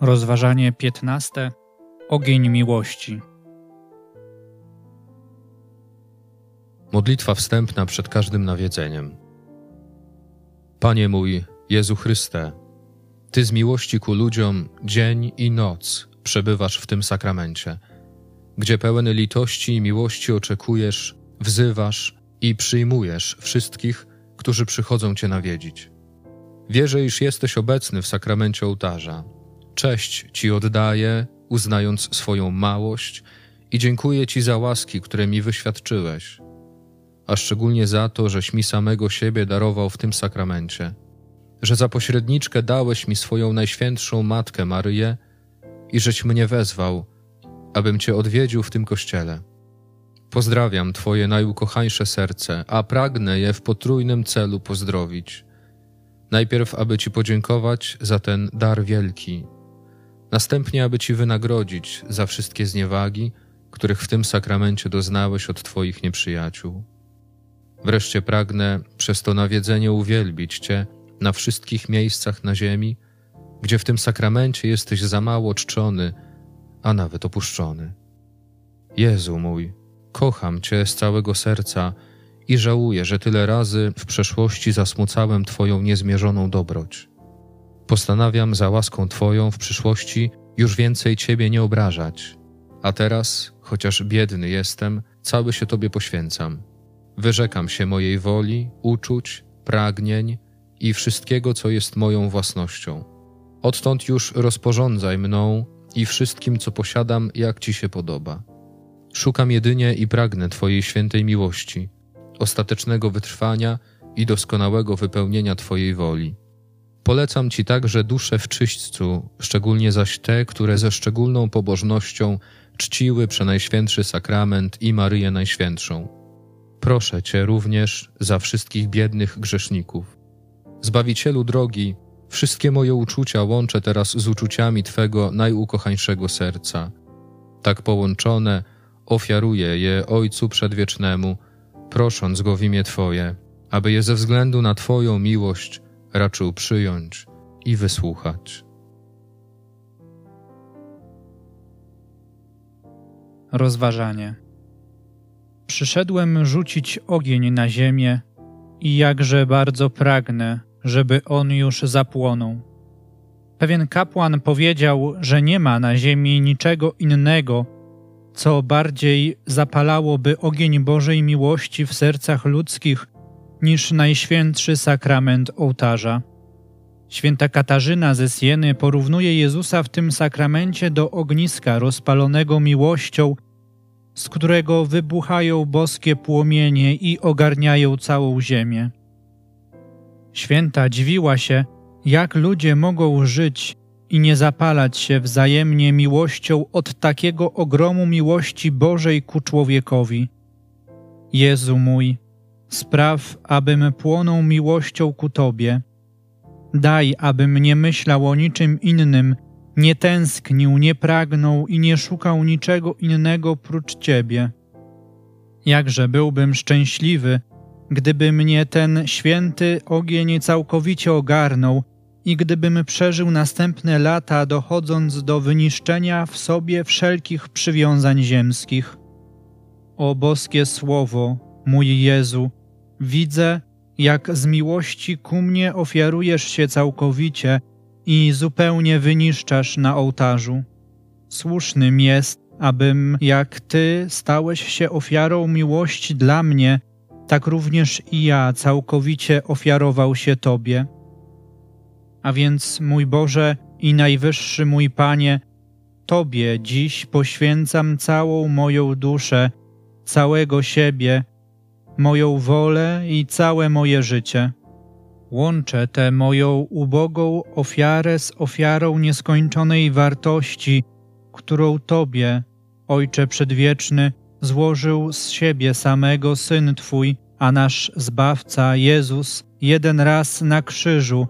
Rozważanie 15. Ogień miłości. Modlitwa wstępna przed każdym nawiedzeniem. Panie mój, Jezu Chryste, Ty z miłości ku ludziom dzień i noc przebywasz w tym sakramencie, gdzie pełen litości i miłości oczekujesz, wzywasz i przyjmujesz wszystkich, którzy przychodzą Cię nawiedzić. Wierzę, iż jesteś obecny w sakramencie ołtarza. Cześć Ci oddaję, uznając swoją małość i dziękuję Ci za łaski, które mi wyświadczyłeś, a szczególnie za to, żeś mi samego siebie darował w tym sakramencie, że za pośredniczkę dałeś mi swoją najświętszą Matkę Maryję i żeś mnie wezwał, abym Cię odwiedził w tym kościele. Pozdrawiam Twoje najukochańsze serce, a pragnę je w potrójnym celu pozdrowić. Najpierw, aby Ci podziękować za ten dar wielki, następnie, aby Ci wynagrodzić za wszystkie zniewagi, których w tym sakramencie doznałeś od Twoich nieprzyjaciół. Wreszcie pragnę przez to nawiedzenie uwielbić Cię na wszystkich miejscach na ziemi, gdzie w tym sakramencie jesteś za mało czczony, a nawet opuszczony. Jezu mój, kocham Cię z całego serca i żałuję, że tyle razy w przeszłości zasmucałem Twoją niezmierzoną dobroć. Postanawiam za łaską Twoją w przyszłości już więcej Ciebie nie obrażać, a teraz, chociaż biedny jestem, cały się Tobie poświęcam. Wyrzekam się mojej woli, uczuć, pragnień i wszystkiego, co jest moją własnością. Odtąd już rozporządzaj mną i wszystkim, co posiadam, jak Ci się podoba. Szukam jedynie i pragnę Twojej świętej miłości, ostatecznego wytrwania i doskonałego wypełnienia Twojej woli. Polecam Ci także dusze w czyśćcu, szczególnie zaś te, które ze szczególną pobożnością czciły przenajświętszy sakrament i Maryję Najświętszą. Proszę Cię również za wszystkich biednych grzeszników. Zbawicielu drogi, wszystkie moje uczucia łączę teraz z uczuciami Twego najukochańszego serca. Tak połączone, ofiaruję je Ojcu Przedwiecznemu, prosząc Go w imię Twoje, aby je ze względu na Twoją miłość raczył przyjąć i wysłuchać. Rozważanie. Przyszedłem rzucić ogień na ziemię i jakże bardzo pragnę, żeby on już zapłonął. Pewien kapłan powiedział, że nie ma na ziemi niczego innego, co bardziej zapalałoby ogień Bożej miłości w sercach ludzkich niż najświętszy sakrament ołtarza. Święta Katarzyna ze Sieny porównuje Jezusa w tym sakramencie do ogniska rozpalonego miłością, z którego wybuchają boskie płomienie i ogarniają całą ziemię. Święta dziwiła się, jak ludzie mogą żyć i nie zapalać się wzajemnie miłością od takiego ogromu miłości Bożej ku człowiekowi. Jezu mój, spraw, abym płonął miłością ku Tobie. Daj, abym nie myślał o niczym innym, nie tęsknił, nie pragnął i nie szukał niczego innego prócz Ciebie. Jakże byłbym szczęśliwy, gdyby mnie ten święty ogień całkowicie ogarnął i gdybym przeżył następne lata, dochodząc do wyniszczenia w sobie wszelkich przywiązań ziemskich. O boskie słowo, mój Jezu, widzę, jak z miłości ku mnie ofiarujesz się całkowicie i zupełnie wyniszczasz na ołtarzu. Słusznym jest, abym jak Ty stałeś się ofiarą miłości dla mnie, tak również i ja całkowicie ofiarował się Tobie. A więc, mój Boże i najwyższy mój Panie, Tobie dziś poświęcam całą moją duszę, całego siebie, moją wolę i całe moje życie. Łączę tę moją ubogą ofiarę z ofiarą nieskończonej wartości, którą Tobie, Ojcze Przedwieczny, złożył z siebie samego Syn Twój, a nasz Zbawca Jezus jeden raz na krzyżu,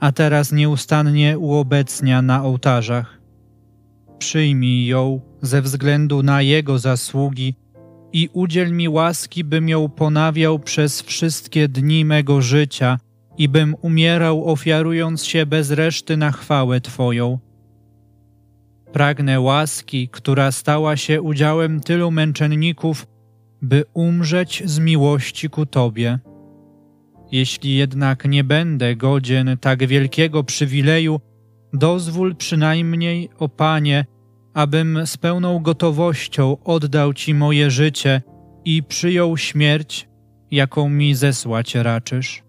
a teraz nieustannie uobecnia na ołtarzach. Przyjmij ją ze względu na Jego zasługi i udziel mi łaski, bym ją ponawiał przez wszystkie dni mego życia i bym umierał ofiarując się bez reszty na chwałę Twoją. pragnę łaski, która stała się udziałem tylu męczenników, by umrzeć z miłości ku Tobie. Jeśli jednak nie będę godzien tak wielkiego przywileju, dozwól przynajmniej, o Panie, abym z pełną gotowością oddał Ci moje życie i przyjął śmierć, jaką mi zesłać raczysz.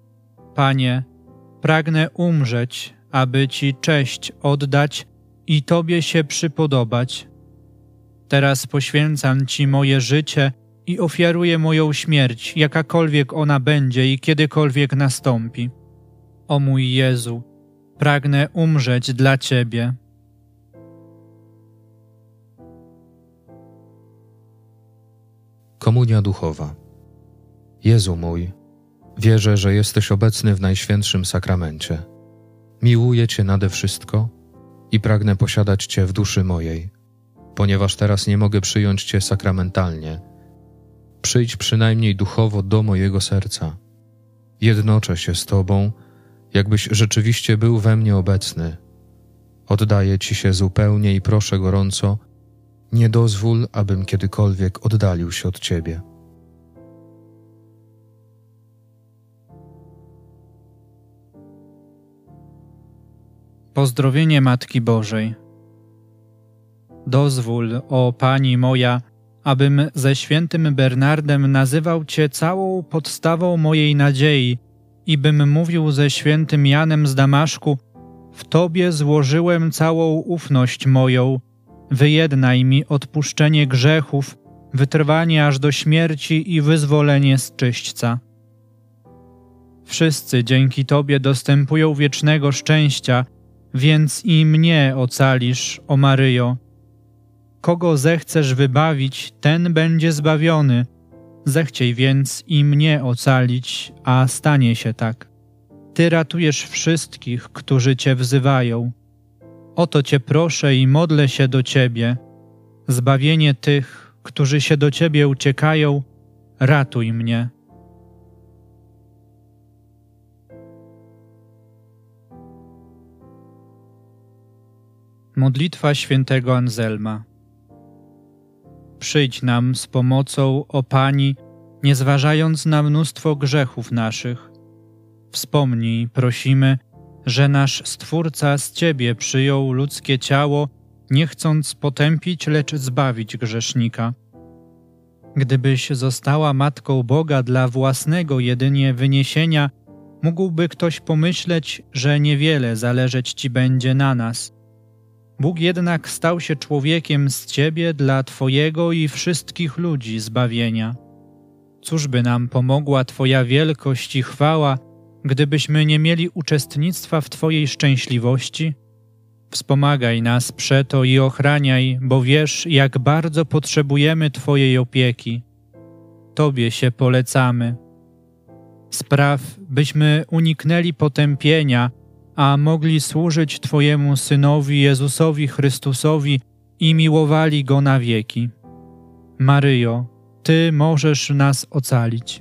Panie, pragnę umrzeć, aby Ci cześć oddać i Tobie się przypodobać. Teraz poświęcam Ci moje życie i ofiaruję moją śmierć, jakakolwiek ona będzie i kiedykolwiek nastąpi. O mój Jezu, pragnę umrzeć dla Ciebie. Komunia duchowa. Jezu mój, wierzę, że jesteś obecny w Najświętszym Sakramencie. Miłuję Cię nade wszystko i pragnę posiadać Cię w duszy mojej, ponieważ teraz nie mogę przyjąć Cię sakramentalnie. Przyjdź przynajmniej duchowo do mojego serca. Jednoczę się z Tobą, jakbyś rzeczywiście był we mnie obecny. Oddaję Ci się zupełnie i proszę gorąco, nie dozwól, abym kiedykolwiek oddalił się od Ciebie. Pozdrowienie Matki Bożej. Dozwól, o Pani moja, abym ze świętym Bernardem nazywał Cię całą podstawą mojej nadziei i bym mówił ze świętym Janem z Damaszku, w Tobie złożyłem całą ufność moją, wyjednaj mi odpuszczenie grzechów, wytrwanie aż do śmierci i wyzwolenie z czyśćca. Wszyscy dzięki Tobie dostępują wiecznego szczęścia, więc i mnie ocalisz, o Maryjo. Kogo zechcesz wybawić, ten będzie zbawiony. Zechciej więc i mnie ocalić, a stanie się tak. Ty ratujesz wszystkich, którzy Cię wzywają. Oto Cię proszę i modlę się do Ciebie. Zbawienie tych, którzy się do Ciebie uciekają, ratuj mnie. Modlitwa świętego Anselma. Przyjdź nam z pomocą, o Pani, nie zważając na mnóstwo grzechów naszych. Wspomnij, prosimy, że nasz Stwórca z Ciebie przyjął ludzkie ciało, nie chcąc potępić, lecz zbawić grzesznika. Gdybyś została Matką Boga dla własnego jedynie wyniesienia, mógłby ktoś pomyśleć, że niewiele zależeć Ci będzie na nas – Bóg jednak stał się człowiekiem z Ciebie dla Twojego i wszystkich ludzi zbawienia. Cóż by nam pomogła Twoja wielkość i chwała, gdybyśmy nie mieli uczestnictwa w Twojej szczęśliwości? Wspomagaj nas przeto i ochraniaj, bo wiesz, jak bardzo potrzebujemy Twojej opieki. Tobie się polecamy. Spraw, byśmy uniknęli potępienia, a mogli służyć Twojemu Synowi Jezusowi Chrystusowi i miłowali Go na wieki. Maryjo, Ty możesz nas ocalić.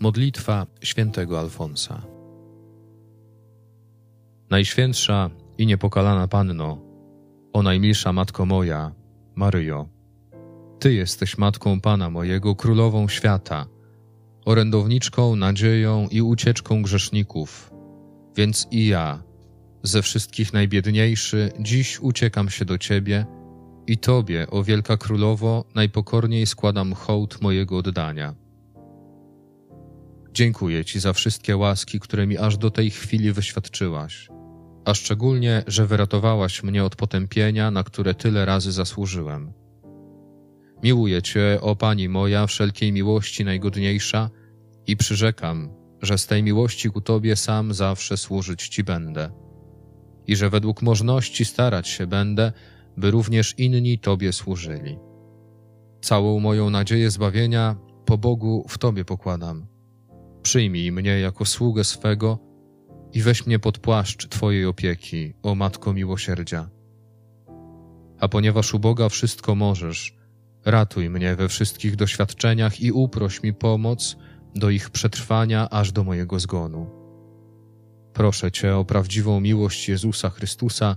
Modlitwa świętego Alfonsa. Najświętsza i niepokalana Panno, o najmilsza Matko moja, Maryjo, Ty jesteś Matką Pana mojego, Królową świata, orędowniczką, nadzieją i ucieczką grzeszników. Więc i ja, ze wszystkich najbiedniejszy, dziś uciekam się do Ciebie i Tobie, o wielka królowo, najpokorniej składam hołd mojego oddania. Dziękuję Ci za wszystkie łaski, które mi aż do tej chwili wyświadczyłaś, a szczególnie, że wyratowałaś mnie od potępienia, na które tyle razy zasłużyłem. Miłuję Cię, o Pani moja, wszelkiej miłości najgodniejsza i przyrzekam, że z tej miłości ku Tobie sam zawsze służyć Ci będę i że według możności starać się będę, by również inni Tobie służyli. Całą moją nadzieję zbawienia po Bogu w Tobie pokładam. Przyjmij mnie jako sługę swego i weź mnie pod płaszcz Twojej opieki, o Matko miłosierdzia. A ponieważ u Boga wszystko możesz, Ratuj mnie we wszystkich doświadczeniach i uproś mi pomoc do ich przetrwania aż do mojego zgonu. Proszę Cię o prawdziwą miłość Jezusa Chrystusa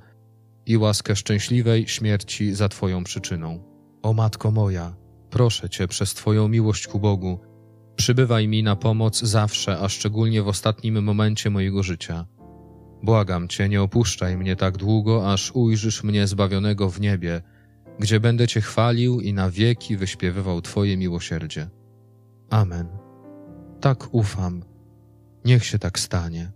i łaskę szczęśliwej śmierci za Twoją przyczyną. O Matko moja, proszę Cię przez Twoją miłość ku Bogu, przybywaj mi na pomoc zawsze, a szczególnie w ostatnim momencie mojego życia. Błagam Cię, nie opuszczaj mnie tak długo, aż ujrzysz mnie zbawionego w niebie, gdzie będę Cię chwalił i na wieki wyśpiewywał Twoje miłosierdzie. Amen. Tak ufam. Niech się tak stanie.